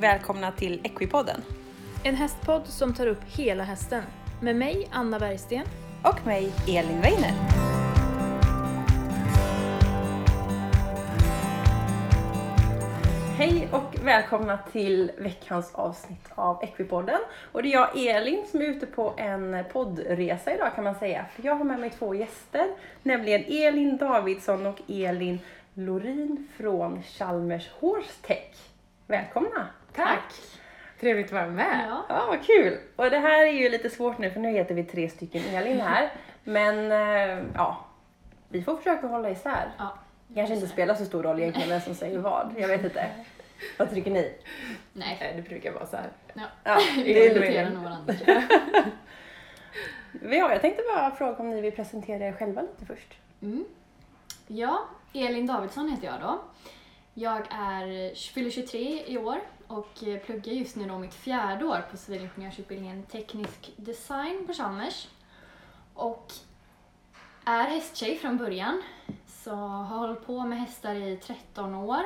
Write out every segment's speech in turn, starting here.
Välkomna till Equipodden. En hästpodd som tar upp hela hästen. Med mig, Anna Bergsten. Och mig, Elin Weiner. Hej och välkomna till veckans avsnitt av Equipodden. Och det är jag, Elin, som är ute på en poddresa idag kan man säga. För jag har med mig två gäster, nämligen Elin Davidsson och Elin Lorin från Chalmers Horse Tech. Välkomna! Tack! Trevligt att vara med. Ja. Ja, vad kul! Och det här är ju lite svårt nu för nu heter vi tre stycken Elin här. Men eh, ja, vi får försöka hålla isär. Ja. Kanske inte spelar så stor roll egentligen vem som säger vad. Jag vet inte. Vad tycker ni? Nej. Det brukar vara så här. Ja. Ja, det är kompletterar nog varandra. vi har, Jag tänkte bara fråga om ni vill presentera er själva lite först. Mm. Ja, Elin Davidsson heter jag då. Jag är, fyller 23 i år och eh, pluggar just nu då mitt fjärde år på civilingenjörsutbildningen teknisk design på Chalmers. Och är hästtjej från början, så har hållit på med hästar i 13 år.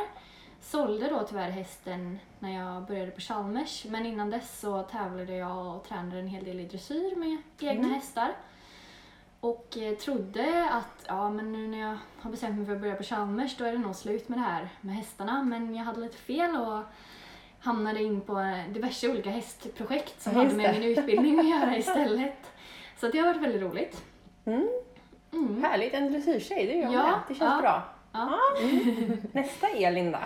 Sålde då tyvärr hästen när jag började på Chalmers, men innan dess så tävlade jag och tränade en hel del i dressyr med egna hästar. Och eh, trodde att ja, men nu när jag har bestämt mig för att börja på Chalmers då är det nog slut med det här med hästarna. Men jag hade lite fel och hamnade in på diverse olika hästprojekt som Ja, hade med min utbildning att göra istället. Så det har varit väldigt roligt. Mm. Mm. Härligt, en dressyrtjej, det är jag Ja, med. Det känns ja. bra. Ja. Nästa Elin då?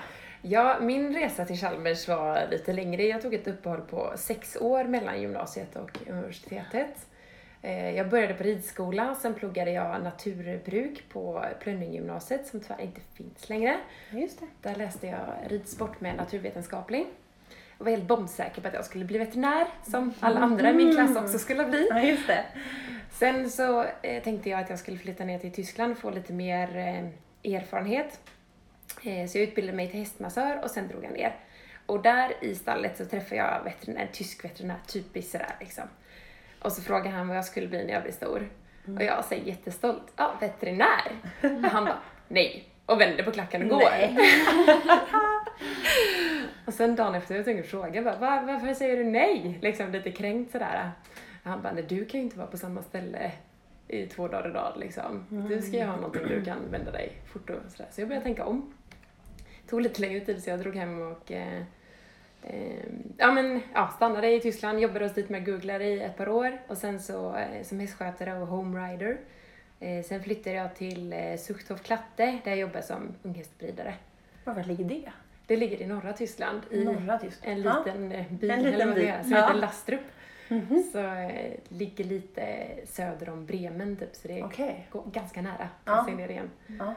Ja, min resa till Chalmers var lite längre. Jag tog ett uppehåll på sex år mellan gymnasiet och universitetet. Eh, Jag började på ridskola, sen pluggade jag naturbruk på Plönninggymnasiet som tyvärr inte finns längre. Just det. Där läste jag ridsport med naturvetenskaplig. Jag var helt bombsäker på att jag skulle bli veterinär, som alla andra i min klass också skulle bli. Ja, just det. Sen så eh, tänkte jag att jag skulle flytta ner till Tyskland och få lite mer eh, erfarenhet. Eh, så jag utbildade mig till hästmassör och sen drog jag ner. Och där i stallet så träffade jag veterinär, en tysk veterinär, typiskt sådär liksom. Och så frågade han vad jag skulle bli när jag blir stor. Och jag säger jättestolt, ja veterinär. Och han bara, nej. Och vänder på klacken och går. Och sen dagen efter jag tänkte fråga bara, Va, varför säger du nej? Liksom lite kränkt sådär. Och han bara, nej du kan ju inte vara på samma ställe i två dagar i rad liksom. Du ska ju ha någonting du kan vända dig fort och sådär. Så jag började tänka om. Det tog lite längre tid så jag drog hem och eh, eh, ja, men, ja, stannade i Tyskland, jobbade hos dit med googlare i ett par år och sen så eh, som hästskötare och homerider. Eh, sen flyttade jag till eh, Zuchthof Klatte där jag jobbar som unghästspridare. Var ligger det? Det ligger i norra Tyskland i Norra Tyskland. en Ja. liten eh, by, En liten by. det är, som Ja. heter Lastrup. Mhm. Så eh, ligger lite söder om Bremen typ, så det är Okej. gå- ganska nära. Ja. Ja. ner igen. Ja.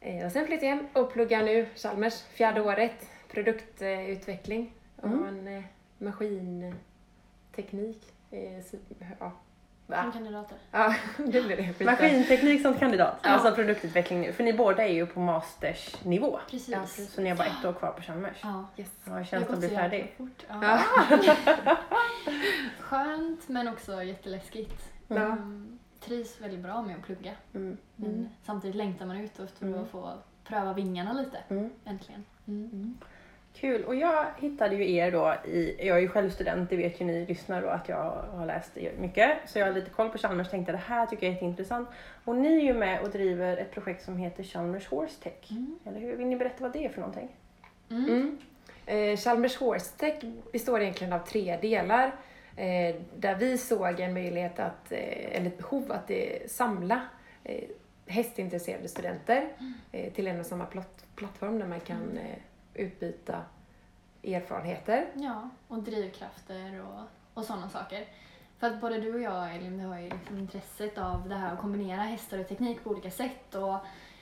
Eh, och sen flyttade jag hem och pluggar nu Chalmers, fjärde året, produktutveckling och Mm. en eh, maskinteknik. Eh, ja. Som Va? kandidater. ja, det blir det. Maskinteknik som kandidat, Ja. alltså produktutveckling nu. För ni båda är ju på mastersnivå. Precis. Ja, precis. Så ni har bara ett år kvar på Chalmers. Ja. Yes. Ja, hur känns det att bli färdig? Fort. Ja. Ja. Skönt men också jätteläskigt. Ja. Mm, trivs väldigt bra med att plugga. Mm. Men Mm. samtidigt längtar man ut efter Mm. att få pröva vingarna lite. Mm. Äntligen. Mm. Kul. Och jag hittade ju er då i, jag är ju själv student, det vet ju ni lyssnare då att jag har läst mycket. Så jag har lite koll på Chalmers och tänkte det här tycker jag är jätteintressant. Och ni är ju med och driver ett projekt som heter Chalmers Horse Tech. Mm. Eller hur? Vill ni berätta vad det är för någonting? Mm. Mm. Eh, Chalmers Horse Tech består egentligen av tre delar. Eh, där vi såg en möjlighet att, eh, eller ett behov att eh, samla eh, hästintresserade studenter eh, till en och samma plattform där man kan eh, utbyta erfarenheter. Ja, och drivkrafter och, och sådana saker. För att både du och jag, Elin, vi har ju liksom intresset av det här att kombinera hästar och teknik på olika sätt. Och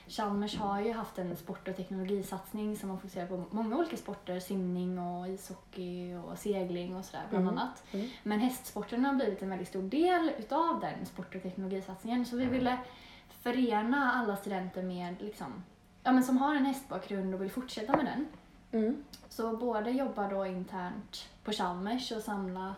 Chalmers har ju haft en sport och teknologisatsning som har fokuserat på många olika sporter, simning och ishockey och segling och sådär bland Mm. annat. Mm. Men hästsporten har blivit en väldigt stor del utav den sport och teknologisatsningen. Så vi ville förena alla studenter med liksom, ja, men som har en hästbakgrund och vill fortsätta med den. Mm. Så både jobba då internt på Chalmers och samla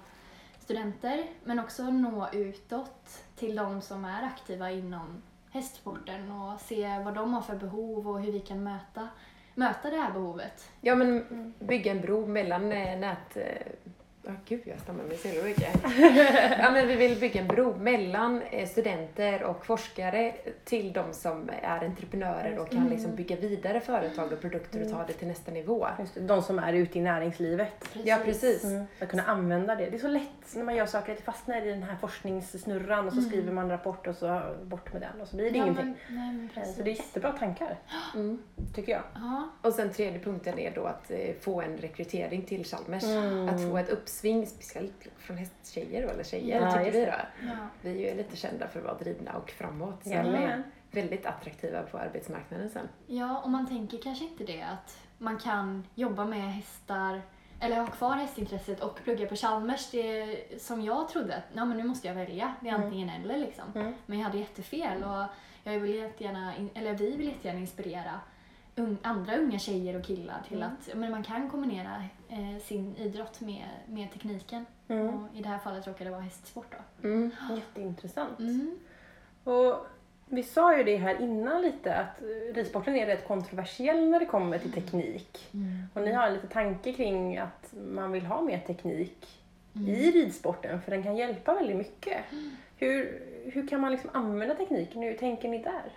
studenter men också nå utåt till de som är aktiva inom hästsporten och se vad de har för behov och hur vi kan möta möta det här behovet. Ja men bygga en bro mellan eh, nät... Ja, gud jag stammar mig så jävla mycket. ja, men vi vill bygga en bro mellan eh, studenter och forskare till de som är entreprenörer och kan liksom bygga vidare företag och produkter och ta det till nästa nivå. Just det, de som är ute i näringslivet. Ja, precis. Mm. Att kunna använda det. Det är så lätt när man gör saker att det fastnar i den här forskningssnurran och så skriver man en rapport och så bort med den och så blir det Ja, ingenting. men, nej, men precis. Så det är jättebra tankar, Mm. tycker jag. Ja, Och sen tredje punkten är då att eh, få en rekrytering till Chalmers. Mm. Att få ett uppsving, speciellt från hästtjejer eller tjejer, Ja, tycker vi då. ja. Vi är ju lite kända för att vara drivna och framåt. Så är väldigt attraktiva på arbetsmarknaden sen. ja, och man tänker kanske inte det att man kan jobba med hästar eller ha kvar hästintresset och plugga på Chalmers. Det är som jag trodde att ja, men nu måste jag välja. Det är antingen eller liksom. Mm. Men jag hade jättefel och jag vill jättegärna, eller vi vill jättegärna inspirera andra unga tjejer och killar till att ja, men man kan kombinera eh, sin idrott med, med tekniken. Mm. Och I det här fallet råkar det vara hästsport då. Mm. Jätteintressant. Mm. Och vi sa ju det här innan lite att ridsporten är rätt kontroversiell när det kommer till teknik. Och ni har lite tanke kring att man vill ha mer teknik i ridsporten för den kan hjälpa väldigt mycket. Hur, hur kan man liksom använda tekniken? Hur tänker ni där?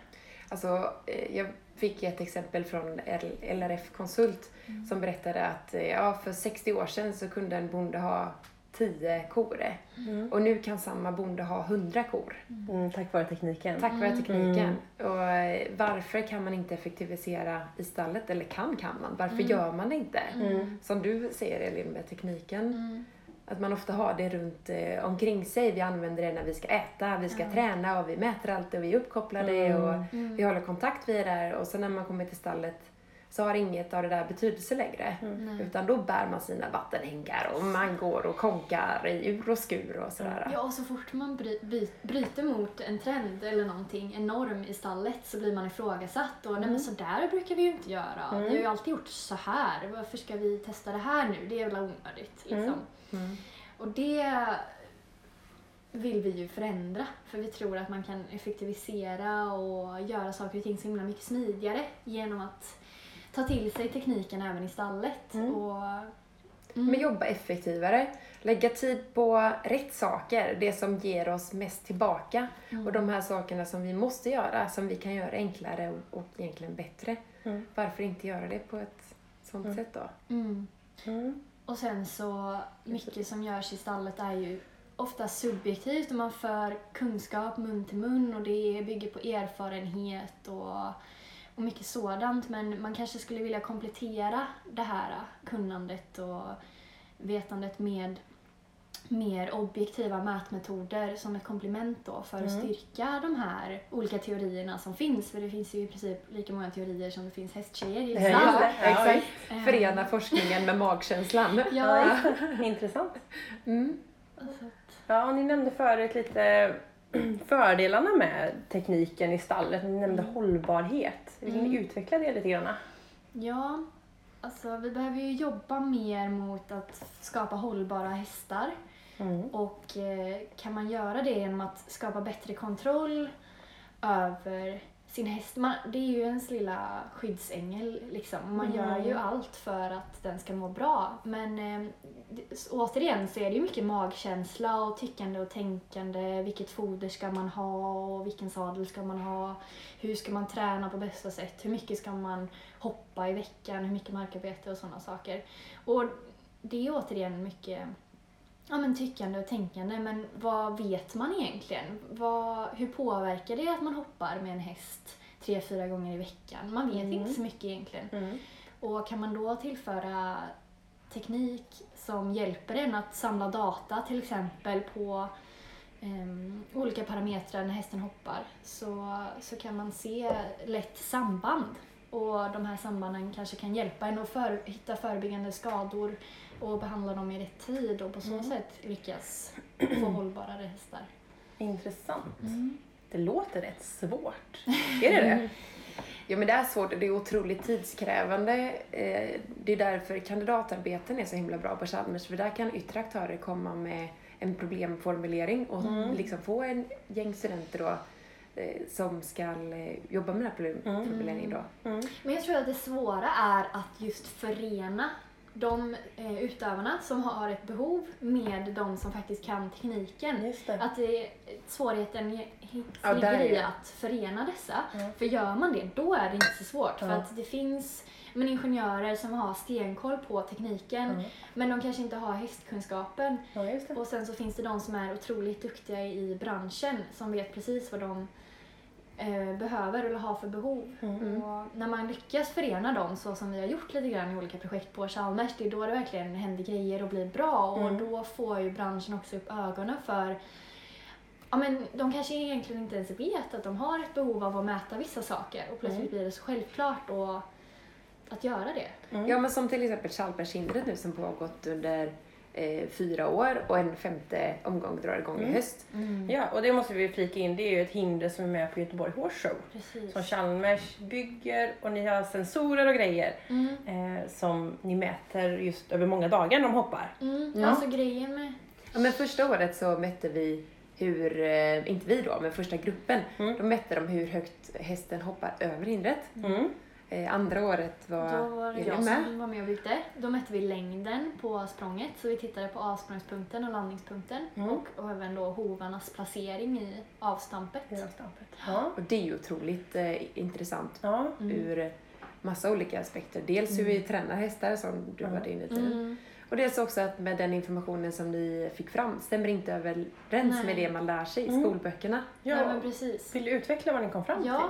Alltså, eh, jag fick ett exempel från LRF Konsult som berättade att eh, ja, för 60 år sedan så kunde en bonde ha 10 kor. Och nu kan samma bonde ha 100 kor. Mm, tack vare tekniken. Tack vare tekniken. Och eh, varför kan man inte effektivisera i stallet? Eller kan kan man? Varför gör man det inte? Som du säger Elin med tekniken. Mm. Att man ofta har det runt eh, omkring sig. Vi använder det när vi ska äta, vi ska träna och vi mäter allt och vi är uppkopplade och vi håller kontakt via det där. Och sen när man kommer till stallet så har inget av det där betydelse längre. Utan då bär man sina vattenhinkar och man går och konkar i ur och skur och sådär. Ja, och så fort man bry, by, bryter mot en trend eller någonting, en norm i stallet, så blir man ifrågasatt. Och nej men så där brukar vi ju inte göra. Vi har ju alltid gjort så här. Varför ska vi testa det här nu? Det är väl onödigt. Liksom. Mm. Och det vill vi ju förändra. För vi tror att man kan effektivisera och göra saker och ting så himla mycket smidigare genom att ta till sig tekniken även i stallet. Och, Men jobba effektivare. Lägga tid på rätt saker, det som ger oss mest tillbaka. Och de här sakerna som vi måste göra, som vi kan göra enklare och, och egentligen bättre. Mm. Varför inte göra det på ett sånt sätt då? mm. Mm. Och sen så, mycket som görs i stallet är ju ofta subjektivt och man för kunskap mun till mun och det bygger på erfarenhet och, och mycket sådant. Men man kanske skulle vilja komplettera det här kunnandet och vetandet med mer objektiva mätmetoder som ett komplement då för att styrka de här olika teorierna som finns. För det finns ju i princip lika många teorier som det finns hästtjejer i just det. Ja, exakt. Eh, Förena forskningen med magkänslan. Ja. Intressant. Mm. Ja, och ni nämnde förut lite fördelarna med tekniken i stallet. Ni nämnde hållbarhet. Vill ni utveckla det lite grann? Ja, alltså vi behöver ju jobba mer mot att skapa hållbara hästar. Mm. Och eh, kan man göra det genom att skapa bättre kontroll över sin häst. Man, det är ju ens lilla skyddsängel liksom. Man gör ju allt för att den ska må bra. Men eh, återigen så är det ju mycket magkänsla och tyckande och tänkande. Vilket foder ska man ha och vilken sadel ska man ha? Hur ska man träna på bästa sätt? Hur mycket ska man hoppa i veckan? Hur mycket markarbete och sådana saker. Och det är återigen mycket ja, men tyckande och tänkande, men vad vet man egentligen? Vad, hur påverkar det att man hoppar med en häst tre, fyra gånger i veckan? Man vet inte så mycket egentligen. Mm. Och kan man då tillföra teknik som hjälper en att samla data till exempel på em, olika parametrar när hästen hoppar så, så kan man se lätt samband. Och de här sambanden kanske kan hjälpa en att för, hitta förebyggande skador och behandla dem i rätt tid och på så sätt lyckas få hållbarare hästar. Intressant. Det låter rätt svårt. Är det det? Ja men det är svårt och det är otroligt tidskrävande. Eh, Det är därför kandidatarbeten är så himla bra på Chalmers för där kan yttre aktörer komma med en problemformulering och liksom få en gäng studenter då eh, som ska eh, jobba med den här problem- Mm. då. Mm. Men jag tror att det svåra är att just förena de eh, utövarna som har ett behov med de som faktiskt kan tekniken. Just det. Att det, svårigheten Ja, ligger i att förena dessa. Ja. För gör man det, då är det inte så svårt. För Ja. att det finns men, ingenjörer som har stenkoll på tekniken, Ja. men de kanske inte har hästkunskapen. Ja. Och sen så finns det de som är otroligt duktiga i branschen, som vet precis vad de eh, behöver eller har för behov. Mm. Och när man lyckas förena dem så som vi har gjort lite grann i olika projekt på Chalmers, det är då det verkligen händer grejer och blir bra och Mm. då får ju branschen också upp ögonen för Ja, men de kanske egentligen inte ens vet att de har ett behov av att mäta vissa saker och plötsligt Mm. blir det så självklart och att göra det. Mm. Ja men som till exempel Chalmershindret nu som pågått under eh, fyra år och en femte omgång drar igång i Mm. höst. Ja, och det måste vi flika in. Det är ju ett hinder som är med på Göteborg Horse Show. Precis. Som Chalmers bygger och ni har sensorer och grejer Mm. eh, som ni mäter just över många dagar när de hoppar. Mm. Ja. Alltså grejen med... Ja, men första året så mätte vi hur, eh, inte vi då, men första gruppen, Mm. då mätte de hur högt hästen hoppar över hindret. Mm. Eh, andra året var, Då var Elin jag med. som var med och byggde. Då mätte vi längden på språnget, så vi tittade på avsprångspunkten och landningspunkten Mm. och, och även då hovarnas placering i avstampet. Det är stampet. Ja. Och det är ju otroligt eh, intressant Ja. Mm. ur massa olika aspekter. Dels hur vi tränar hästar som du Mm. var inne tidigare. Mm. Och dels också att med den informationen som ni fick fram stämmer inte överens Nej. med det man lär sig i Mm. skolböckerna. Ja, ja. men precis. Vill du utveckla vad ni kom fram Ja, eh,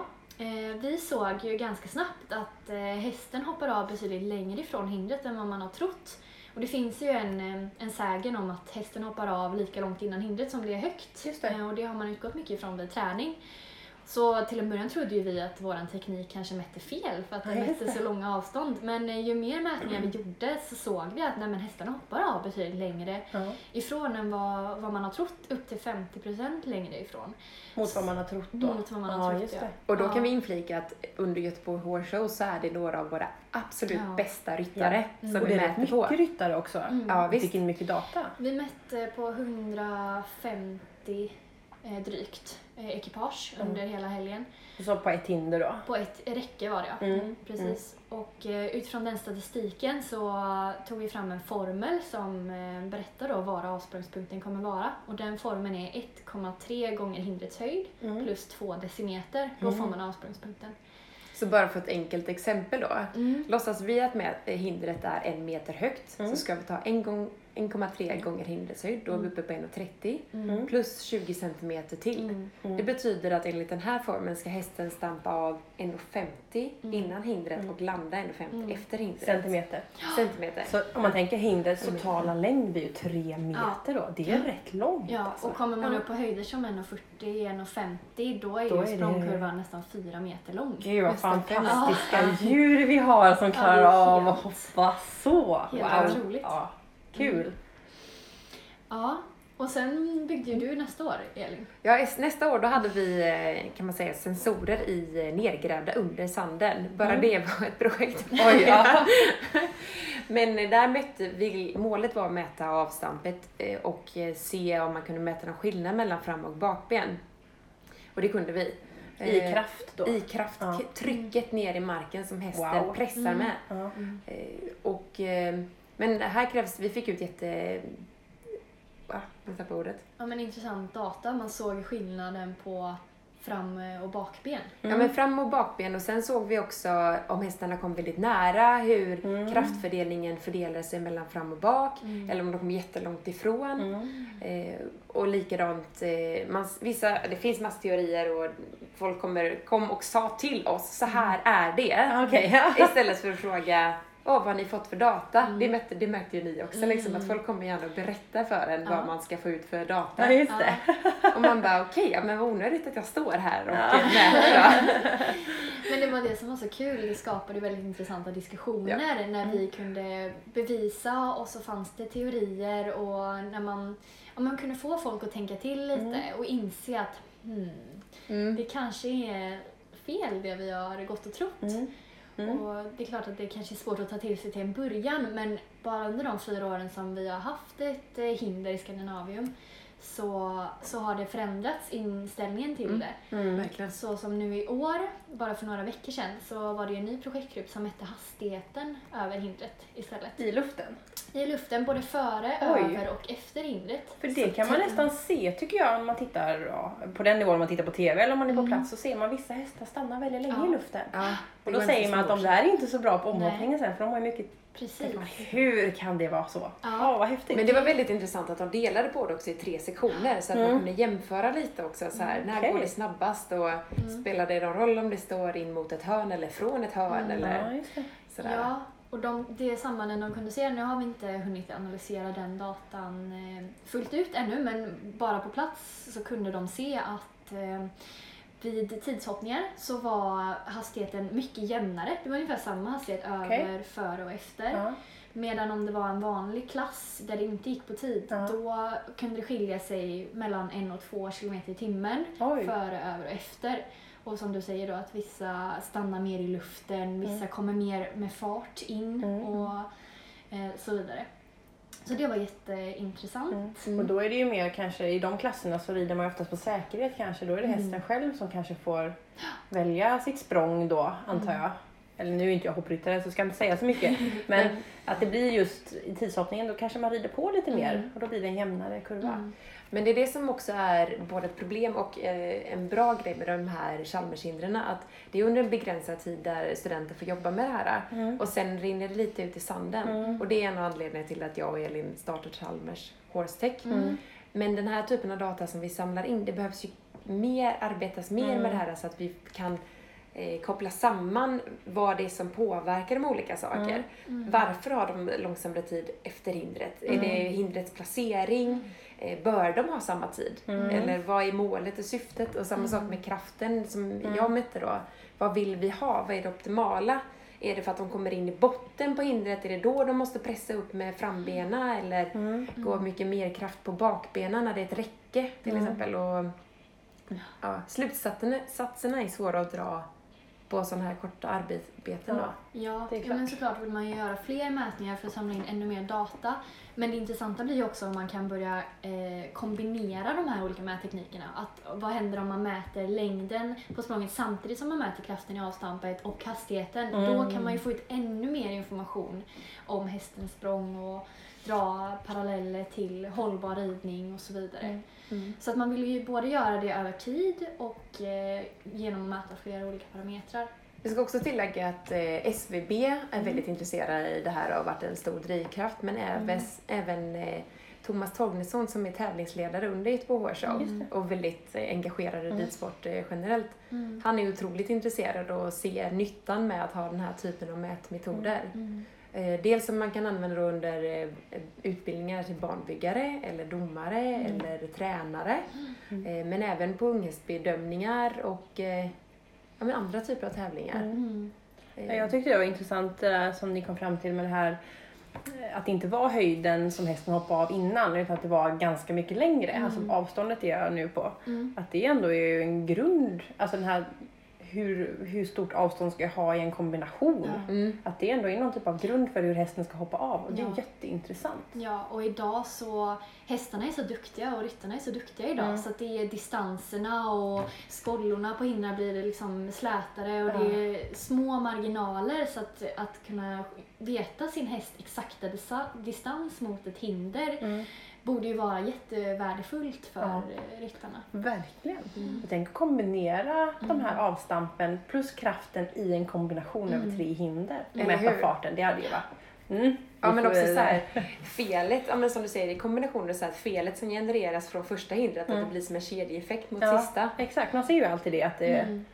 vi såg ju ganska snabbt att eh, hästen hoppar av betydligt längre ifrån hindret än vad man har trott. Och det finns ju en, eh, en sägen om att hästen hoppar av lika långt innan hindret som det är högt. Det. Eh, och det har man utgått mycket ifrån vid träning. Så till en början trodde ju vi att vår teknik kanske mätte fel för att den mätte det. så långa avstånd. Men eh, ju mer mätningar vi gjorde så såg vi att nej, men hästarna hoppar av betydligt längre Ja. ifrån än vad, vad man har trott, upp till 50% längre ifrån. Mot vad man har trott då. Mot vad man har ja, trott, just ja. det. Och då Ja. kan vi inflika att under Göteborg Horse Show så är det några av våra absolut Ja. bästa ryttare Ja. som Och vi det är rätt mäter på. mycket ryttare också. Mm. Ja, Vi visst. fick in mycket data. Vi mätte på 150 eh, drygt eh, ekipage Mm. under hela helgen. Så på ett hinder då. På ett räcke var det ja. Mm, Precis. Och eh, utifrån den statistiken så tog vi fram en formel som eh, berättar då var avsprångspunkten kommer vara. Och den formeln är 1,3 gånger hindrets höjd Mm. plus 2 decimeter. Då Mm. får man avsprångspunkten. Så bara för ett enkelt exempel då. Mm. Låtsas vi att eh, hindret är en meter högt Mm. så ska vi ta en gång 1,3 gånger hindrets höjd, då är vi uppe på 1,30 Mm. plus 20 centimeter till. Mm. Mm. Det betyder att enligt den här formen ska hästen stampa av 1,50 Mm. innan hindret Mm. och landa 1,50 Mm. efter hindret. Centimeter. Centimeter. Så om man tänker hindrets Mm. totala längd blir ju tre meter då. Det är rätt långt Ja, alltså. och kommer man Ja. upp på höjder som 1,40, 1,50 då är Då ju är det- språngkurvan nästan 4 meter lång. Gud vad fantastiska Ja. djur vi har som Ja, klarar av att hoppa så. helt otroligt. Ja, kul. Ja, och sen byggde ju du nästa år, Elin. Ja, nästa år då hade vi eh, kan man säga sensorer i eh, nergrävda under sanden. Bara Mm. det var ett projekt. Oj, ja. Men eh, där mätte vi, målet var att mäta avstampet och se om man kunde mäta någon skillnad mellan fram och bakben. Och det kunde vi. I kraft då. I kraft, Ja. trycket ner i marken som hästen Wow. pressar Mm. med. Ja. Eh, och, men här krävs, vi fick ut jätte... Va? Nu tappade jag ordet. Ja, men intressant data. Man såg skillnaden på fram och bakben. Ja Mm. men fram och bakben och sen såg vi också om hästarna kom väldigt nära hur Mm. kraftfördelningen fördelar sig mellan fram och bak Mm. eller om de kom jättelångt ifrån. Mm. Eh, och likadant, eh, man, vissa, det finns massa teorier och folk kommer, kom och sa till oss, så här är det. Ja. Istället för att fråga, Åh, vad har ni fått för data? Mm. Det, märkte, det märkte ju ni också, liksom, att Mm. folk kommer gärna och berätta för en Ja. vad man ska få ut för data. Ja. Och man bara, okej, ja, men vad onödigt att jag står här och Ja. mäter. Men det var det som var så kul. Det skapade väldigt intressanta diskussioner när vi kunde bevisa och så fanns det teorier och när man, ja, man kunde få folk att tänka till lite Mm. och inse att hmm, Mm. det kanske är fel det vi har gått och trott. Mm. Och det är klart att det kanske är svårt att ta till sig till en början men bara under de fyra åren som vi har haft ett eh, hinder i Skandinavium så, så har det förändrats inställningen till Mm. det. Mm. Verkligen. Så som nu i år, bara för några veckor sedan, så var det en ny projektgrupp som mätte hastigheten över hindret istället. I luften. I luften, både före, Oj. över och efter hindret. För det kan man nästan se tycker jag om man tittar ja, på den nivån man tittar på TV eller om man är på Mm. plats så ser man vissa hästar stanna väldigt länge Ja. i luften. Ja, Och då säger så man att de där är inte så bra på omhoppningen sen för de har ju mycket Precis. man, Hur kan det vara så? Ja, Ja. vad häftigt. Men det var väldigt intressant att de delade på det också i tre sektioner så att Mm. man kunde jämföra lite också. Så här, när Okej. går det snabbast och spelar det någon roll om det står in mot ett hörn eller från ett hörn Mm. eller ja, sådär. Ja, och de, det sambanden de kunde se, nu har vi inte hunnit analysera den datan eh, fullt ut ännu, men bara på plats så kunde de se att eh, vid tidshoppningar så var hastigheten mycket jämnare. Det var ungefär samma hastighet Okej. över, före och efter. Ja. Medan om det var en vanlig klass där det inte gick på tid, Ja. då kunde det skilja sig mellan en och två kilometer i timmen Oj. före, över och efter. Och som du säger då att vissa stannar mer i luften, vissa kommer mer med fart in Mm. och eh, så vidare. Så det var jätteintressant. Mm. Och då är det ju mer kanske, i de klasserna så rider man ju oftast på säkerhet kanske. Då är det Mm. hästen själv som kanske får välja sitt språng då, antar Mm. jag. Eller nu är inte jag hoppryttare så ska jag inte säga så mycket. Men att det blir just i tidshoppningen, då kanske man rider på lite mer Mm. och då blir det en jämnare kurva. Mm. Men det är det som också är både ett problem och eh, en bra grej med de här Chalmershindren att det är under en begränsad tid där studenter får jobba med det här Mm. och sen rinner det lite ut i sanden. Mm. Och det är en av anledningarna till att jag och Elin startade Chalmers Horse Tech. Mm. Men den här typen av data som vi samlar in, det behövs ju mer, arbetas mer Mm. med det här så att vi kan eh, koppla samman vad det är som påverkar de olika saker. Mm. Varför har de långsammare tid efter hindret? Är det hindrets placering? Eh, bör de ha samma tid? Mm. Eller vad är målet och syftet? Och samma sak med kraften som jag mätte då. Vad vill vi ha? Vad är det optimala? Är det för att de kommer in i botten på hindret? Är det då de måste pressa upp med frambena? Eller Mm. gå mycket mer kraft på bakbenen när det är ett räcke till Mm. exempel? Och, ja, slutsatserna satserna är svåra att dra på sådana här korta arbeten. Då. Ja, Det är ja, men såklart vill man ju göra fler mätningar för att samla in ännu mer data. Men det intressanta blir ju också om man kan börja eh, kombinera de här olika mätteknikerna. Att, vad händer om man mäter längden på språnget samtidigt som man mäter kraften i avstampet och hastigheten? Då Mm. kan man ju få ut ännu mer information om hästens språng och dra paralleller till hållbar ridning och så vidare. Mm. Så att man vill ju både göra det över tid och eh, genom att mäta flera olika parametrar. Jag ska också tillägga att eh, SVB är Mm. väldigt intresserade i det här och har varit en stor drivkraft. Men även, även eh, Thomas Torgnesson som är tävlingsledare under Göteborg Just och väldigt eh, engagerad i Mm. ridsport eh, generellt. Han är otroligt intresserad och ser nyttan med att ha den här typen av mätmetoder. Mm. Eh, Dels som man kan använda under eh, utbildningar till banbyggare eller domare eller tränare. Eh, Men även på unghästbedömningar och ja, men andra typer av tävlingar. Mm. Ja, Jag tyckte det var intressant det där som ni kom fram till med det här att det inte var höjden som hästen hoppade av innan utan att det var ganska mycket längre. Mm. Alltså avståndet är jag nu på. Mm. Att det ändå är en grund, alltså den här hur, hur stort avstånd ska jag ha i en kombination? Ja. Mm. Att det ändå är någon typ av grund för hur hästen ska hoppa av och det är Ja. jätteintressant. Ja, och idag så, hästarna är så duktiga och ryttarna är så duktiga idag Mm. så att det är distanserna och skollorna på hindrar blir liksom slätare och Ja. det är små marginaler så att, att kunna veta sin häst exakta distans mot ett hinder borde ju vara jättevärdefullt för Ja. ryttarna. Verkligen. Mm. Jag tänker kombinera de här avstampen plus kraften i en kombination över tre hinder. Och mäta hur? farten, det hade ju varit... Mm, Ja men också så här, felet, ja, men som du säger i kombination med så här, felet som genereras från första hindret, att det blir som en kedjeeffekt mot Ja, sista. exakt. Man ser ju alltid det att det Mm.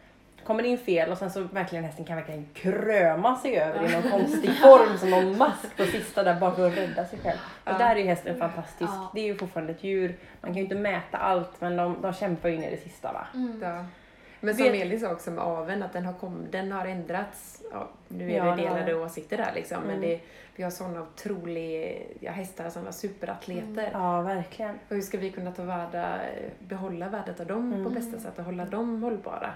Kommer in fel och sen så verkligen hästen kan verkligen kröma sig över i någon konstig form som någon mask på sista där bara för att rädda sig själv. Och Ja. där är ju hästen fantastisk. Ja. Det är ju fortfarande ett djur. Man kan ju inte mäta allt men de, de kämpar ju in i det sista va. Mm. Ja. Men som Vet- Elin sa också med aveln, att den har, kom, den har ändrats. Ja, nu är Ja, det delade den. åsikter där liksom, men Mm. det, vi har sådana otroliga ja, hästar, sådana superatleter. Ja, verkligen. Och hur ska vi kunna ta värda, behålla värdet av dem på Mm. bästa sätt och hålla dem hållbara?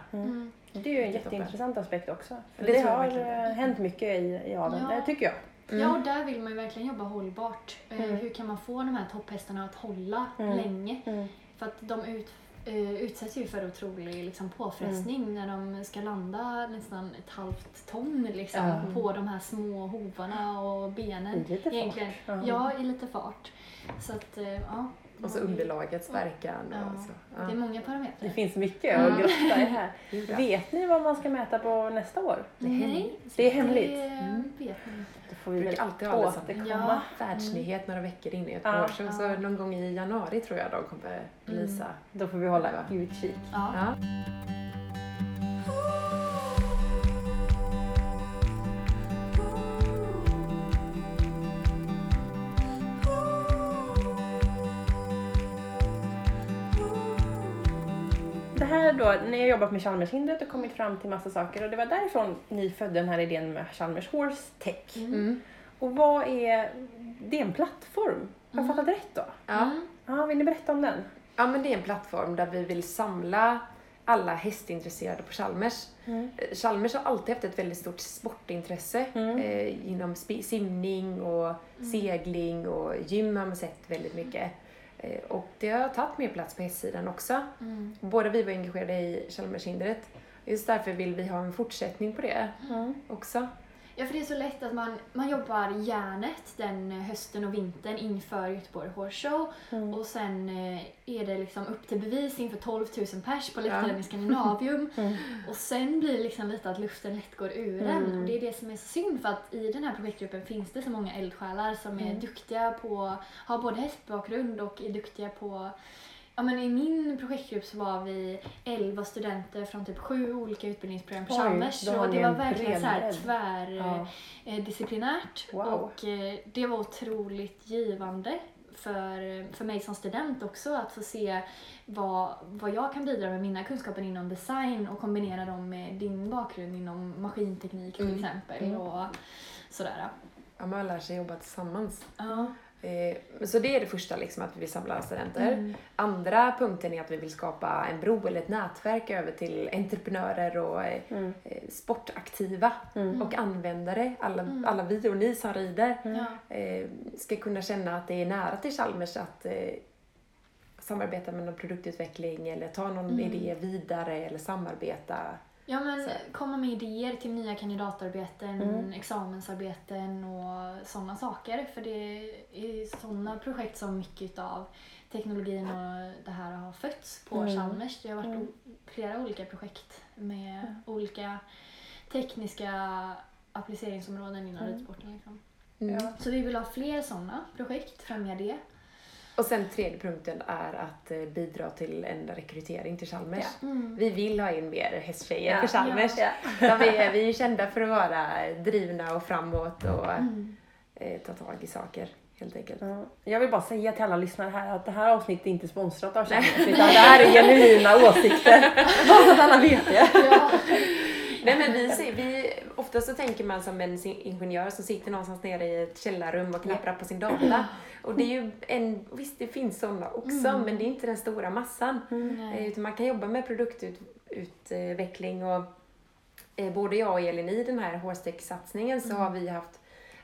Mm. Det är ju en jätteintressant aspekt också. För Det det, har verkligen. eh, hänt mycket i, i aveln, Ja. det tycker jag. Ja, och där vill man ju verkligen jobba hållbart. Eh, Mm. Hur kan man få de här topphästarna att hålla Mm. länge? Mm. För att de ut, eh, utsätts ju för otrolig liksom, påfrestning Mm. när de ska landa nästan ett halvt ton liksom, på de här små hovarna och benen. I lite fart. Egentligen. Ja. Ja, i lite fart. Så att, ja. Och så underlagets verkan Ja. och så. Det är Ja. många parametrar. Det finns mycket Mm. att grotta i här. Ja. Vet ni vad man ska mäta på nästa år? Nej, Det är hemligt. Det Mm. vet man inte. Då får vi väl alltid ha det som återkomma. Ja. världsnyhet några veckor in i ett Ja, år. Så, ja. så någon gång i januari tror jag de kommer belysa. Då får vi hålla utkik. Ja. Det här då, ni har jobbat med Chalmershindret och kommit fram till massa saker och det var därifrån ni födde den här idén med Chalmers Horse Tech. Mm. Mm. Och vad är, det är en plattform? Har jag Mm. fattat rätt då? Ja. Mm. Ja, vill ni berätta om den? ja, men det är en plattform där vi vill samla alla hästintresserade på Chalmers. Mm. Eh, Chalmers har alltid haft ett väldigt stort sportintresse Mm. eh, inom simning och segling och gym har man sett väldigt mycket. Eh, och det har tagit mer plats på hästsidan också. Mm. Båda vi var engagerade i Chalmershindret. Just därför vill vi ha en fortsättning på det Mm. också. Ja, för det är så lätt att man, man jobbar järnet den hösten och vintern inför Göteborg Horse Show Mm. och sen eh, är det liksom upp till bevis inför 12 000 pers på läktaren Ja. i Skandinavium Mm. och sen blir det liksom lite att luften lätt går ur Mm. en och det är det som är så synd för att i den här projektgruppen finns det så många eldsjälar som är Mm. duktiga på, har både hästbakgrund och är duktiga på Ja men i min projektgrupp så var vi 11 studenter från typ sju olika utbildningsprogram på Chalmers. ni det var en verkligen så här bred tvär... Ja. eh, Wow. och eh, det var otroligt givande för, för mig som student också att få se vad, vad jag kan bidra med mina kunskaper inom design och kombinera dem med din bakgrund inom maskinteknik till Mm. exempel Mm. och sådär. Ja, man lär sig jobba tillsammans. Ja. Eh, men så det är det första, liksom, att vi vill samla studenter. Mm. Andra punkten är att vi vill skapa en bro eller ett nätverk över till entreprenörer och eh, Mm. eh, sportaktiva Mm. och användare. Alla, Mm. alla vi och ni som rider eh, ska kunna känna att det är nära till Chalmers att samarbeta med någon produktutveckling eller ta någon Mm. idé vidare eller samarbeta. Ja men Så. komma med idéer till nya kandidatarbeten, Mm. examensarbeten och sådana saker. För det är sådana projekt som mycket av teknologin och det här har fötts på Mm. Chalmers. Det har varit Mm. flera olika projekt med olika tekniska appliceringsområden inom Mm. ridsporten. Liksom. Ja. Så vi vill ha fler sådana projekt, främja det. Och sen tredje punkten är att eh, bidra till en rekrytering till Chalmers. Mm. Vi vill ha in mer hästtjejer Ja. på Chalmers. Ja. Ja. Vi, är, vi är ju kända för att vara drivna och framåt och Mm. eh, ta tag i saker helt enkelt. Ja. Jag vill bara säga till alla lyssnare här att det här avsnittet är inte sponsrat av Chalmers utan det här är genuina åsikter. Bara så att alla vet det. Ja. Nej men vi, ser- vi, ofta så tänker man som en ingenjör som sitter någonstans nere i ett källarrum och knapprar på sin data. Och det är ju en, visst det finns sådana också Mm. men det är inte den stora massan. Eh, Nej. Utan man kan jobba med produktutveckling och eh, både jag och Elin i den här Horstech-satsningen så Mm. har vi haft,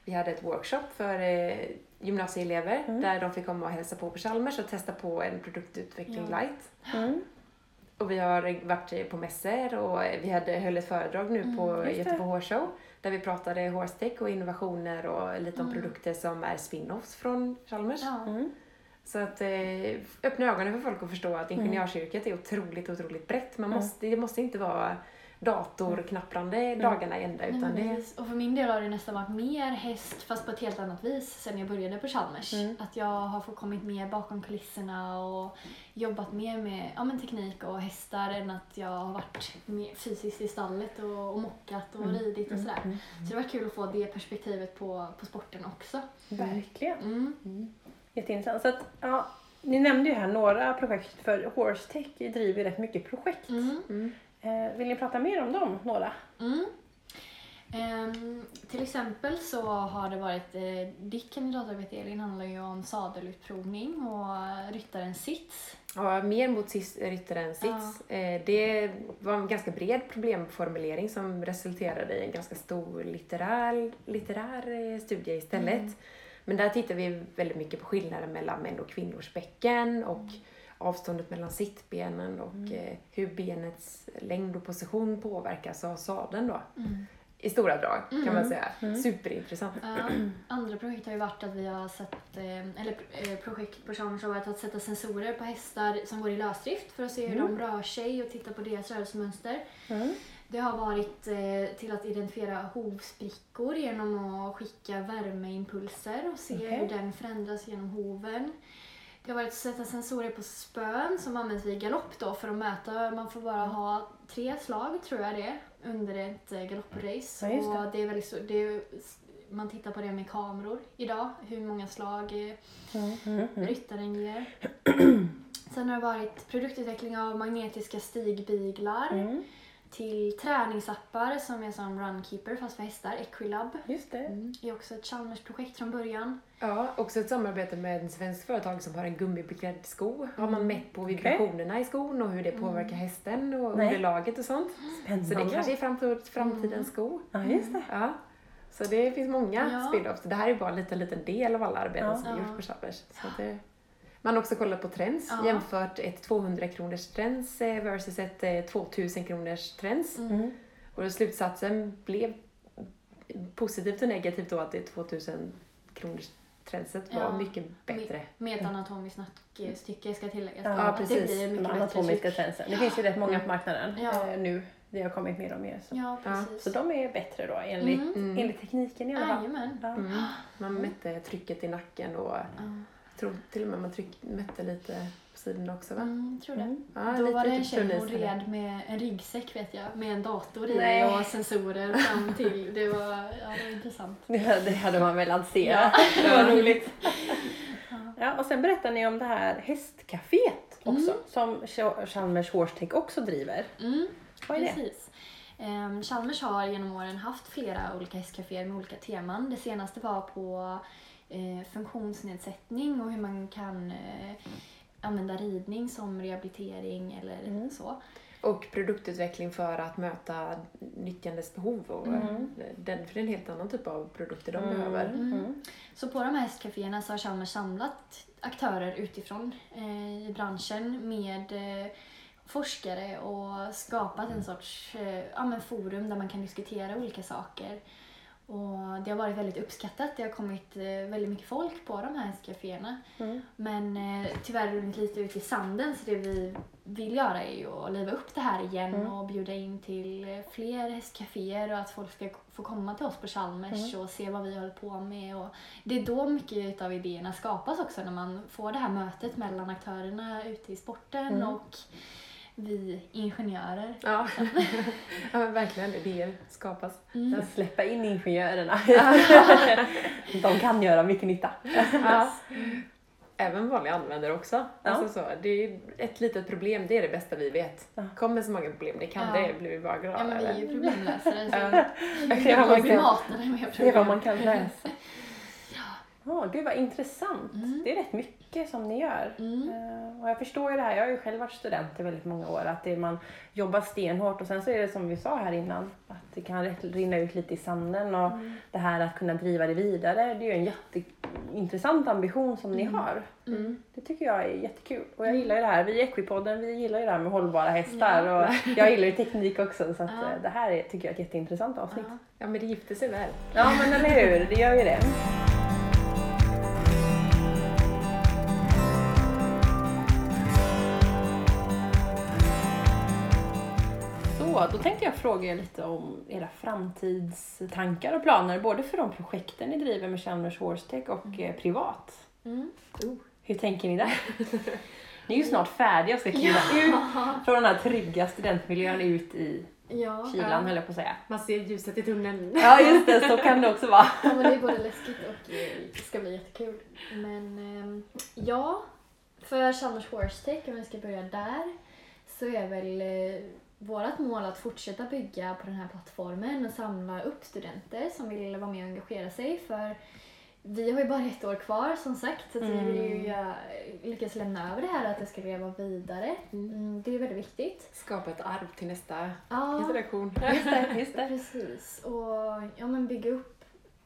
vi hade ett workshop för eh, gymnasieelever Mm. där de fick komma och hälsa på på Chalmers och testa på en produktutveckling Ja. light. Mm. Och vi har varit på mässor och vi hade, höll ett föredrag nu Mm, på. Göteborg Horse Show där vi pratade horsetech och innovationer och lite om Mm. produkter som är spin-offs från Chalmers. Ja. Mm. Så att eh, öppna ögonen för folk och förstå att ingenjörsyrket är otroligt, otroligt brett. Man Mm. måste, det måste inte vara datorknapprande dagarna i ända Nej, utan men det. Och för min del har det nästan varit mer häst fast på ett helt annat vis sen jag började på Chalmers. Mm. Att jag har fått kommit mer bakom kulisserna och jobbat mer med ja, men teknik och hästar än att jag har varit mer fysiskt i stallet och, och mockat och Mm. ridit och sådär. Mm. Så det var kul att få det perspektivet på, på sporten också. Verkligen. Mm. Jätteintressant. Så att, ja, ni nämnde ju här några projekt för Horsetech driver rätt mycket projekt. Mm. Mm. Eh, vill ni prata mer om dem? Några? Mm. Ehm, till exempel så har det varit, eh, ditt kandidatarbete Elin handlar ju om sadelutprovning och ryttarens sits. Ja, mer mot sis- ryttaren sits. Eh, Det var en ganska bred problemformulering som resulterade i en ganska stor litterär, litterär eh, studie istället. Men där tittar vi väldigt mycket på skillnaden mellan män och kvinnors bäcken och avståndet mellan sittbenen och eh, hur benets längd och position påverkas av sadeln då. I stora drag kan man säga. Superintressant. Ja, andra projekt har ju varit att vi har sett, eh, eller eh, projekt på Chalmers har varit att sätta sensorer på hästar som går i lösdrift för att se hur de rör sig och titta på deras rörelsemönster. Mm. Det har varit till att identifiera hovsprickor genom att skicka värmeimpulser och se Okej. hur den förändras genom hoven. Det har varit att sätta sensorer på spön som används vid galopp då för att mäta. Man får bara ha tre slag tror jag det under ett eh, galopprace. Ja, det. Och det är väldigt så, det är, man tittar på det med kameror idag, hur många slag eh, Mm, mm, mm. ryttaren ger. Sen har det varit produktutveckling av magnetiska stigbiglar Mm. Till träningsappar som är som Runkeeper fast för hästar, Equilab. Just det. Det är också ett Chalmers-projekt från början. Ja, också ett samarbete med ett svenskt företag som har en gummibeklädd sko. Har Mm. man mätt på vibrationerna i skon och hur det påverkar hästen och Nej. underlaget och sånt. Spännande. Så det kanske är framtid- framtidens sko. Ja, just det. Ja. Så det finns många Ja. spin-offs. Det här är bara en liten, liten del av alla arbeten Ja. som Ja. gjort på Chalmers. Så det... Man har också kollat på trends, Ja. jämfört ett 200 kronors trends eh, versus ett eh, 2000 kronors trends. Mm. Och slutsatsen blev positivt och negativt då att det 2000 kronors trendset var Ja. mycket bättre. Med ett anatomiskt nackstycke ska tilläggas. Ja, Att precis. Det blir De mycket bättre anatomiska trendsen. Det finns ju rätt många Mm. på marknaden Ja. eh, nu. Det har kommit mer och mer. Så, Ja, precis. så de är bättre då enligt, Mm. Mm. enligt tekniken i alla fall. Ja. Mm. Man mätte trycket i nacken och Ja. Tror till och med man tryck, mätte lite på sidorna också va? Mm, tror det. Mm. Ja, Då lite var det en lite tjej hon red med en ryggsäck vet jag, med en dator i Nej. och sensorer fram till. Det var, ja, det var intressant. Det, det hade man velat se. Ja. det var roligt. Ja, och sen berättar ni om det här hästcaféet också som Ch- Chalmers Horsetech också driver. Mm, Vad är det? precis. Um, Chalmers har genom åren haft flera olika hästcaféer med olika teman. Det senaste var på eh, funktionsnedsättning och hur man kan eh, använda ridning som rehabilitering eller Mm. så. Och produktutveckling för att möta nyttjandes behov. Och Mm. den, för det är en helt annan typ av produkter de Mm. behöver. Mm. Så på de här hästcaféerna så har Chalmers samlat aktörer utifrån eh, i branschen med eh, forskare och skapat en sorts eh, ja, forum där man kan diskutera olika saker. Och det har varit väldigt uppskattat. Det har kommit eh, väldigt mycket folk på de här hästcaféerna. Mm. Men eh, tyvärr runnit lite ut i sanden så det vi vill göra är ju att liva upp det här igen Mm. och bjuda in till eh, fler hästcaféer och att folk ska få komma till oss på Chalmers Mm. och se vad vi håller på med. Och det är då mycket av idéerna skapas också när man får det här mötet mellan aktörerna ute i sporten Mm. och vi ingenjörer. Ja. ja, men verkligen. Idéer skapas. Mm. Att släppa in ingenjörerna. De kan göra mycket nytta. Ja. Även vanliga användare också. Ja. Alltså så, det är ett litet problem, det är det bästa vi vet. Ja. Kom med så många problem ni kan, Ja. det blir vi bara glada Ja men vi är ju problemlösare så Ja. vi Ja, man kan- det med Det är vad man kan läsa. Ja, gud vad intressant. Mm. Det är rätt mycket som ni gör. Mm. Eh, Och jag förstår ju det här, jag har ju själv varit student i väldigt många år, att det, man jobbar stenhårt och sen så är det som vi sa här innan, att det kan rinna ut lite i sanden och Mm. det här att kunna driva det vidare, det är ju en jätteintressant ambition som ni har. Mm. Det tycker jag är jättekul. Och jag gillar ju det här, vi i Equipodden, vi gillar ju det här med hållbara hästar och jag gillar ju teknik också så att Ja. eh, det här är, tycker jag är ett jätteintressant avsnitt. Ja. Ja men det gifter sig väl. Ja men eller hur, det gör ju det. Då tänkte jag fråga er lite om era framtidstankar och planer, både för de projekten ni driver med Chalmers Horsetech och eh, privat. Mm. Hur tänker ni där? Ni är ju snart färdiga och ska kliva ut från den här trygga studentmiljön ut i Ja. kylan, höll jag på att säga. Man ser ljuset i tunneln. Ja, just det, så kan det också vara. ja, men det är både läskigt och eh, det ska bli jättekul. Men ehm, ja, för Chalmers Horse Tech, om vi ska börja där, så är väl eh, vårt mål att fortsätta bygga på den här plattformen och samla upp studenter som vill vara med och engagera sig. För vi har ju bara ett år kvar som sagt så att vi vill ju göra- lyckas lämna över det här att det ska leva vidare. Mm, det är väldigt viktigt. Skapa ett arv till nästa Ja, generation. Just det, just det. precis. Och ja, men bygga upp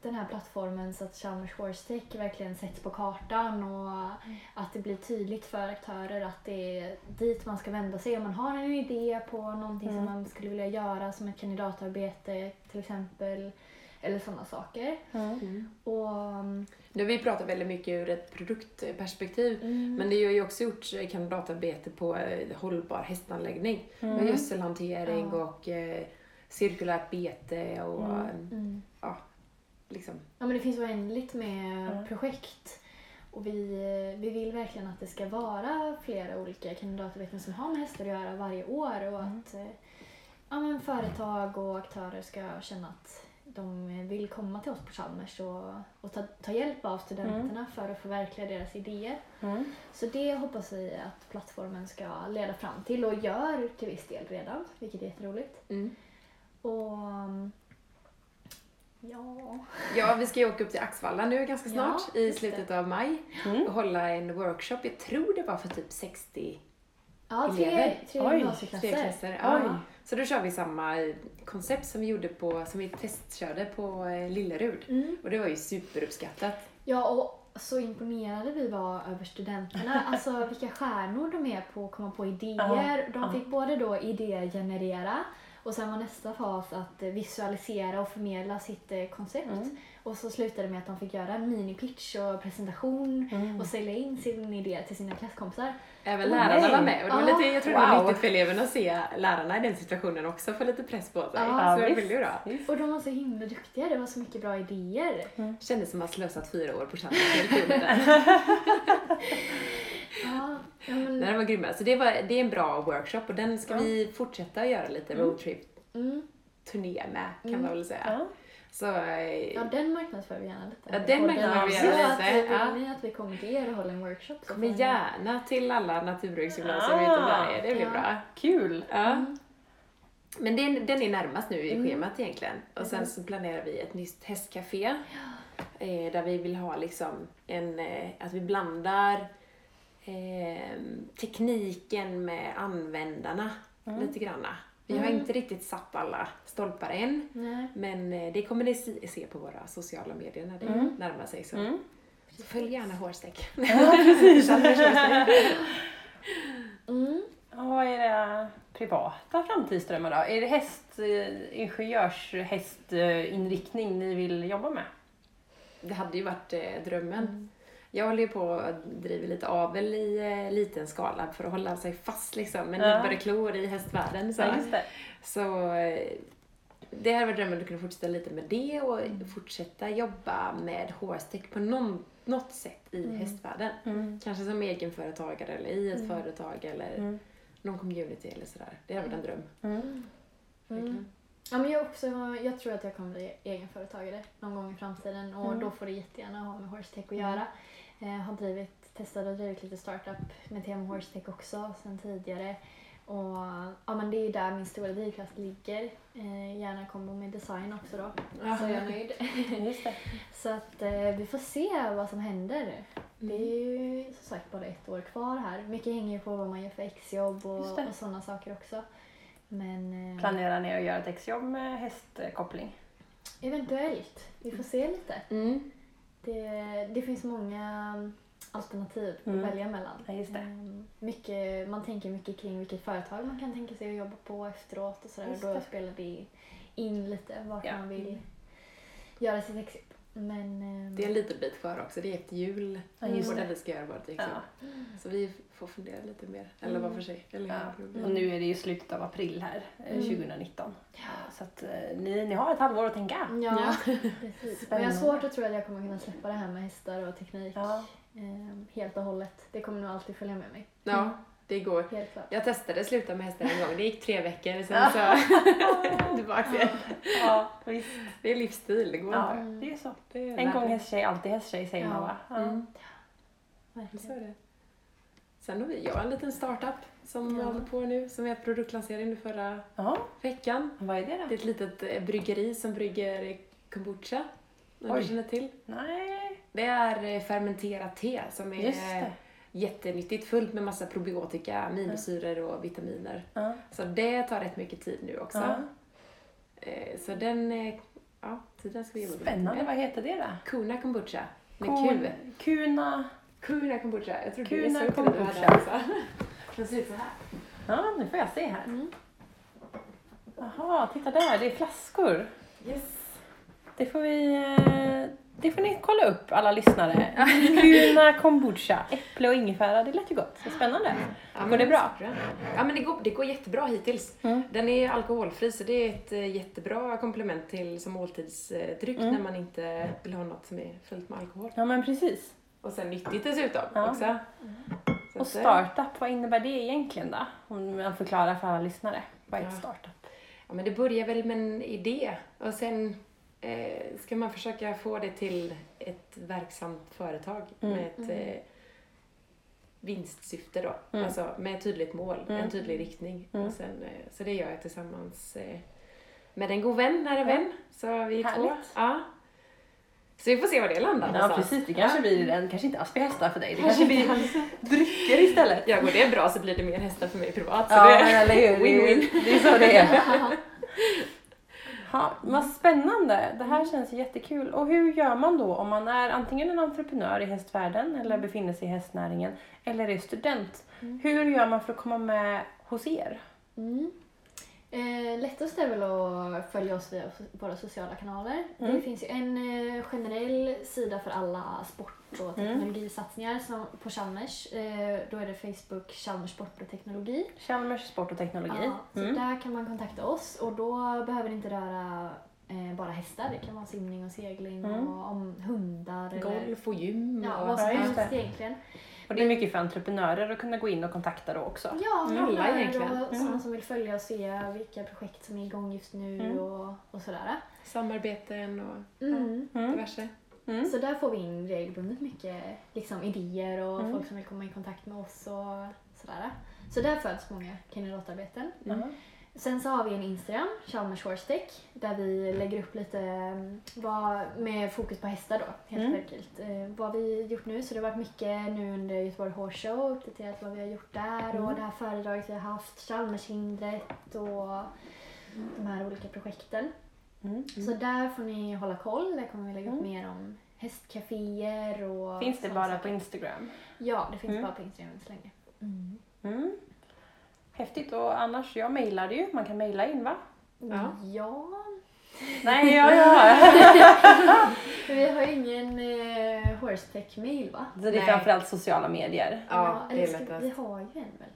den här plattformen så att Chalmers Horse Tech verkligen sätts på kartan och att det blir tydligt för aktörer att det är dit man ska vända sig om man har en idé på någonting som man skulle vilja göra som ett kandidatarbete till exempel. Eller sådana saker. Mm. Och, mm, Nu har vi pratat väldigt mycket ur ett produktperspektiv. Men det har ju också gjorts kandidatarbete på eh, hållbar hästanläggning. Med gödselhantering Ja. och eh, cirkulärt bete och Mm. Eh, mm. liksom. Ja men det finns oändligt med Mm. projekt. Och vi, vi vill verkligen att det ska vara flera olika kandidatarbeten som har med hästar att göra varje år och att eh, ja, men företag och aktörer ska känna att de vill komma till oss på Chalmers och, och ta, ta hjälp av studenterna för att förverkliga deras idéer. Mm. Så det hoppas vi att plattformen ska leda fram till och gör till viss del redan, vilket är jätteroligt. Mm. Och mm, ja... Ja, vi ska ju åka upp till Axvalla nu ganska Ja, snart i just slutet det. av maj Mm. och hålla en workshop. Jag tror det var för typ 60 Ja, tre, Elever. tre Oj, gymnasieklasser. tre klasser. Ja. Oj. Så då kör vi samma koncept som vi gjorde på, som vi testkörde på eh, Lillerud. Mm. Och det var ju superuppskattat. Ja, och så imponerade vi var över studenterna. Alltså vilka stjärnor de är på att komma på idéer. Ja, De ja. fick både då idéer generera och sen var nästa fas att visualisera och förmedla sitt eh, koncept. Mm. Och så slutade det med att de fick göra en minipitch och presentation Mm. och sälja in sin idé till sina klasskompisar. Även Åh, lärarna nej. var med och det var Ja. lite, jag tror det var Wow. nyttigt för eleverna att se lärarna i den situationen också få lite press på sig. Ja, så det var väldigt bra. Visst. Och de var så himla duktiga, det var så mycket bra idéer. Kändes som att man slösat fyra år på Chalmers. Ja, ja, men, här var grymma. Så det, var, det är en bra workshop och den ska Ja. vi fortsätta göra lite roadtrip-turné mm, med kan Mm. man väl säga. Ja. Så eh, ja, den marknadsför vi gärna lite. Ja, den marknadsför vi så gärna att, lite, eh, Vill ja. ni att vi kommer till er och håller en workshop så kom får ni- gärna till alla naturbruksgymnasier i Ah, Göteborg. Det blir ja. bra. Kul! Ja. Mm. Men den, den är närmast nu i Mm. schemat egentligen. Och sen så planerar vi ett nytt hästcafé. Eh, där vi vill ha liksom en, eh, att vi blandar eh, tekniken med användarna lite granna. Vi har Mm. inte riktigt satt alla stolpar än. Nej. Men eh, det kommer ni se på våra sociala medier när det Mm. närmar sig. Så, Mm. så följ gärna Horstech. Ja, precis. Mm. Vad är era privata framtidsdrömmar då? Är det häst, eh, ingenjörs, hästinriktning ni vill jobba med? Det hade ju varit eh, drömmen. Mm. Jag håller ju på och driver lite avel i eh, liten skala för att hålla sig fast liksom med Ja. näbbar och klor i hästvärlden. Så, Ja, det. så eh, det hade varit drömmen att kunna fortsätta lite med det och fortsätta jobba med Horstech på någon, något sätt i hästvärlden. Mm. Kanske som egenföretagare eller i ett företag eller Mm. någon community eller sådär. Det hade varit en dröm. Mm. Ja, men jag, också, jag tror att jag kommer bli egenföretagare någon gång i framtiden och Mm. då får det jättegärna ha med Horsetech att göra. Jag har drivit, testat och drivit lite startup med tema Horsetech också sen tidigare. Och ja, men det är där min stora drivkraft ligger. Eh, gärna kombo med design också då. Så är jag nöjd. Just det. Så att eh, vi får se vad som händer. Det är ju som sagt bara ett år kvar här. Mycket hänger ju på vad man gör för exjobb och, och sådana saker också. Men eh, Planerar ni att göra ett exjobb med hästkoppling? eventuellt. Vi får se lite. Mm. Det, det finns många alternativ att Mm. välja mellan. Ja, just det. Ehm, Mycket, man tänker mycket kring vilket företag man kan tänka sig att jobba på efteråt och sådär. Då spelar det in lite vart Ja. man vill göra sitt. Men Det är en liten bit kvar också. Det är efter jul Ja, just vi ska göra vårt examen. Ja. Så vi får fundera lite mer. Eller vad för sig. Eller Ja. Och nu är det ju slutet av april här, eh, Mm. 2019. Så att eh, ni, ni har ett halvår att tänka. Ja, precis. Och jag har svårt att tro att jag kommer kunna släppa det här med hästar och teknik Ja. helt och hållet. Det kommer nog alltid följa med mig. Ja, det går. Helt klart. Jag testade sluta med hästar en gång. Det gick tre veckor. Sen så tillbaka igen. ja, visst. Det är livsstil. Det går Ja, inte. det är så. Det är En gång hästtjej, alltid hästtjej säger Ja. man va? Ja. Mm. Så Verkligen. är det. Sen har vi, jag en liten startup som Ja. håller på nu, som jag produktlanserade nu förra Ja, veckan. vad är det då? Det är ett litet eh, bryggeri som brygger kombucha. Om du känner till? Nej, Det är eh, fermenterat te som är. Jättenyttigt, fullt med massa probiotika, aminosyror och vitaminer. Ja. Så det tar rätt mycket tid nu också. Ja. Eh, Så den, eh, ja, tiden ska vi jobba Spännande, vad heter det då? Kuna kombucha. Med Kon- Q. Kuna... Kuna kombucha. Jag tror Kuna du såg du kombucha. hade också. Den ser ut så här. Ja, nu får jag se här. Mm. Jaha, titta där, det är flaskor. Yes. Det får vi... Det får ni kolla upp alla lyssnare. Kuna kombucha, äpple och ingefära, det lät ju gott. Så spännande. Ja, Går det bra? Ja, men det går, det går jättebra hittills. Mm. Den är alkoholfri så det är ett eh, jättebra komplement till som måltidsdryck Mm. när man inte vill ha något som är fullt med alkohol. Ja men precis. Och sen nyttigt dessutom Ja. också. Så Och eh, startup, vad innebär det egentligen då? Om man förklarar för alla lyssnare. Vad är ett Ja. startup? Ja, men det börjar väl med en idé och sen eh, ska man försöka få det till ett verksamt företag Mm. med ett eh, vinstsyfte då. Mm. Alltså med ett tydligt mål, Mm. en tydlig riktning. Mm. Och sen, eh, så det gör jag tillsammans eh, med en god vän, nära vän. Så vi är två. Härligt. Ja. Så vi får se var det landar Ja någonstans. precis, det kanske blir en, kanske inte Aspi-hästar för dig. Det kanske blir drycker istället. Ja, går det bra så blir det mer hästar för mig privat. Så Ja? Det är, Win-win. det är så det är. Ja, vad spännande. Det här känns jättekul. Och hur gör man då om man är antingen en entreprenör i hästvärlden eller befinner sig i hästnäringen eller är student? Hur gör man för att komma med hos er? Mm. Eh, lättast är väl att följa oss via våra sociala kanaler. Mm. Det finns ju en eh, generell sida för alla sport och Mm. teknologisatsningar som, på Chalmers. Eh, då är det Facebook Chalmers Sport och Teknologi. Chalmers sport och teknologi. Ja, så Mm. där kan man kontakta oss och då behöver det inte röra eh, bara hästar. Det kan vara simning och segling Mm. och om hundar eller golf och gym. ja, och, vad som helst egentligen. Och det är mycket för entreprenörer att kunna gå in och kontakta då också. Ja, Mm, alla egentligen. och Mm. sådana som vill följa och se vilka projekt som är igång just nu Mm. och, och sådär. Samarbeten och Mm. Mm. diverse. Mm. Så där får vi in regelbundet mycket liksom, idéer och Mm. folk som vill komma i kontakt med oss och sådär. Så där föds många kandidatarbeten. Ja. Sen så har vi en Instagram, Chalmers Horse Tech, där vi lägger upp lite mm, vad, med fokus på hästar då, helt Mm. enkelt. Eh, vad vi gjort nu, så det har varit mycket nu under Göteborg Horse Show, uppdaterat vad vi har gjort där Mm. och det här föredraget vi har haft, Chalmershindret och de här olika projekten. Mm. Så där får ni hålla koll, där kommer vi lägga upp Mm. mer om hästcaféer och Finns det bara saker. på Instagram? Ja, det finns bara på Instagram än så länge. Häftigt. Och annars, jag mejlade ju. Man kan mejla in va? Ja. Ja, Nej, ja, ja. vi har ju ingen eh, Horse Tech mail va? Så det är Nej. framförallt sociala medier. Ja, det är lättast. Vi har ju en väl?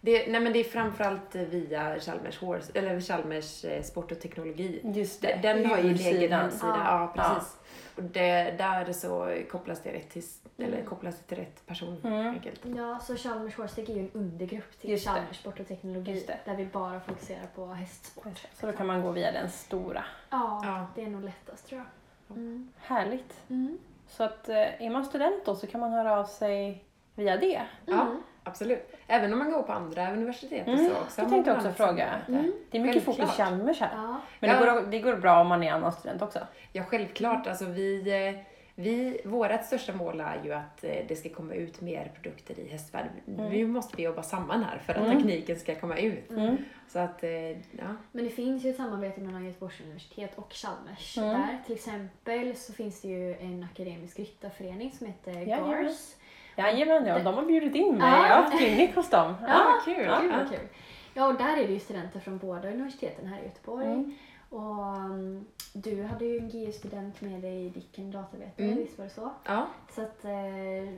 Det, nej men det är framförallt via Chalmers, Horse, eller Chalmers eh, sport och teknologi. Just det. Den, den har ju en egen hemsida. Ja. Ja, precis. Och det, där så kopplas det, rätt till, eller Mm. kopplas det till rätt person Mm. enkelt. Ja, så Chalmers Horse Tech är ju en undergrupp till Just det. Chalmers Sport och Teknologi där vi bara fokuserar på hästsport. Så då kan man gå via den stora. Ja, Ja. det är nog lättast tror jag. Mm. Härligt. Mm. Så att eh, är man student då så kan man höra av sig via det. Ja, Mm. Absolut. Även om man går på andra universitet och Mm, så också. det tänkte jag också fråga. Mm. Det är mycket fokus. Chalmers här. Ja. Men det, Ja. går, det går bra om man är annan student också. Ja, självklart. Alltså vi, eh, vi, vårt största mål är ju att eh, det ska komma ut mer produkter i hästvärlden. Nu måste vi jobba samman här för att Mm. tekniken ska komma ut. Mm. Så att, eh, ja. Men det finns ju ett samarbete mellan Göteborgs universitet och Chalmers. Mm. Där till exempel så finns det ju en akademisk ryttarförening som heter Jajamän. GARS. Jajamän, ja, de har bjudit in mig. Ja. Jag har haft klinik hos dem. Ja, kul. Ja, Ja. kul. Ja, och där är det ju studenter från båda universiteten här i Göteborg. Mm. Och um, du hade ju en GU-student med dig i ditt kandidatarbete, Mm. visst var det så? ja. Så att, eh,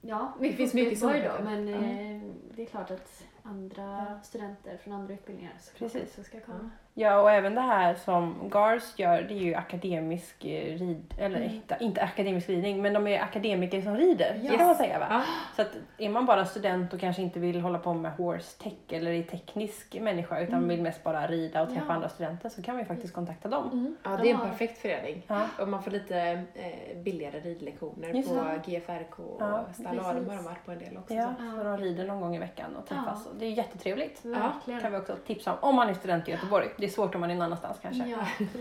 ja, mycket finns fokus på mycket Göteborg då, men Ja. eh, det är klart att andra studenter från andra utbildningar såklart Precis. också ska komma. Ja, och även det här som GARS gör, det är ju akademisk eh, rid... Eller Mm. inte, inte akademisk ridning, men de är akademiker som rider. Ja. Det kan man säga va? Ja. Så att är man bara student och kanske inte vill hålla på med horse tech eller är teknisk människa utan vill mest bara rida och träffa Ja. andra studenter så kan man ju faktiskt kontakta dem. Mm. Ja, De det är en perfekt förening. Ja. Och man får lite eh, billigare ridlektioner Just på det. GFRK och Ja, Stall har de varit på en del också. Ja, så. så de rider någon gång i veckan och träffas. Ja. Det är jättetrevligt. Verkligen. kan vi också tipsa om, om man är student i Göteborg. Det är svårt om man är någon annanstans kanske. Ja,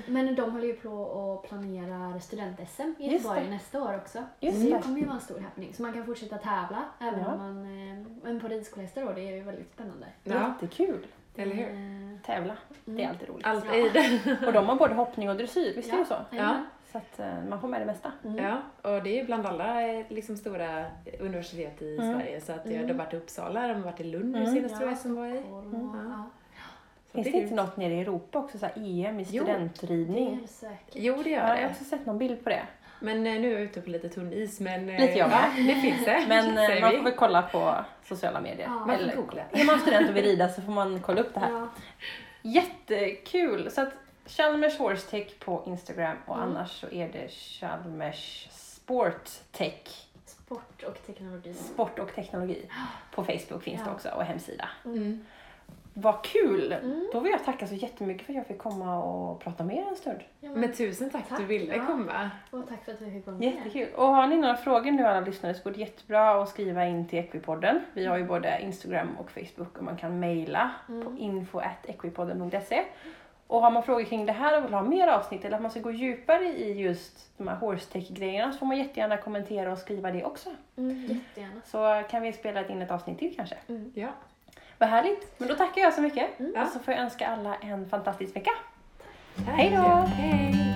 men de håller ju på och planerar student-SM i Göteborg nästa år också. Just så det det. kommer ju vara en stor happening. Så man kan fortsätta tävla även Ja. om man... eh, Men på ridskolehästar då, det är ju väldigt spännande. Ja, Jättekul. eller hur? Eh, Tävla, det är Mm. alltid roligt. Alltid. Och de har både hoppning och dressyr, visst är det så? jajamän. Så att eh, man får med det mesta. Mm. Ja, och det är bland alla liksom, stora universitet i Mm. Sverige. Så att jag Mm. har varit i Uppsala, de har varit i Lund nu Mm. senast Ja. tror jag som var i. Mm. ja. Så Finns det det inte något nere i Europa också, så här EM i Jo, Det studentridning? är det säkert. Jo, det gör Ja, jag har det. också sett någon bild på det. Men eh, nu är jag ute på lite tunn is. Men, eh, Lite jag ja, det finns det. Men eh, man får väl kolla på sociala medier. Ja. Man får Eller, googla. är man student och vill rida så får man kolla upp det här. Ja. Jättekul! Så att Chalmers Horse Tech på Instagram och Mm. annars så är det Chalmers Sport Tech, Sport och teknologi. sport och teknologi. På Facebook finns det Ja. också och hemsida. Mm. Vad kul! Mm. Då vill jag tacka så jättemycket för att jag fick komma och prata med er en stund. Ja, men, Men tusen tack, Tack, du ville ja. komma. och tack för att vi fick med. Jättekul! Och har ni några frågor nu alla lyssnare så går det jättebra att skriva in till Equipodden. Vi har ju både Instagram och Facebook och man kan mejla på Mm. info.equipodden.se. Och har man frågor kring det här och vill ha mer avsnitt eller att man ska gå djupare i just de här horse tech grejerna så får man jättegärna kommentera och skriva det också. Mm, jättegärna. Så kan vi spela in ett avsnitt till kanske. Mm. Ja. Vad härligt! Men då tackar jag så mycket Mm. och så får jag önska alla en fantastisk vecka. Tack. Hej då! Hej.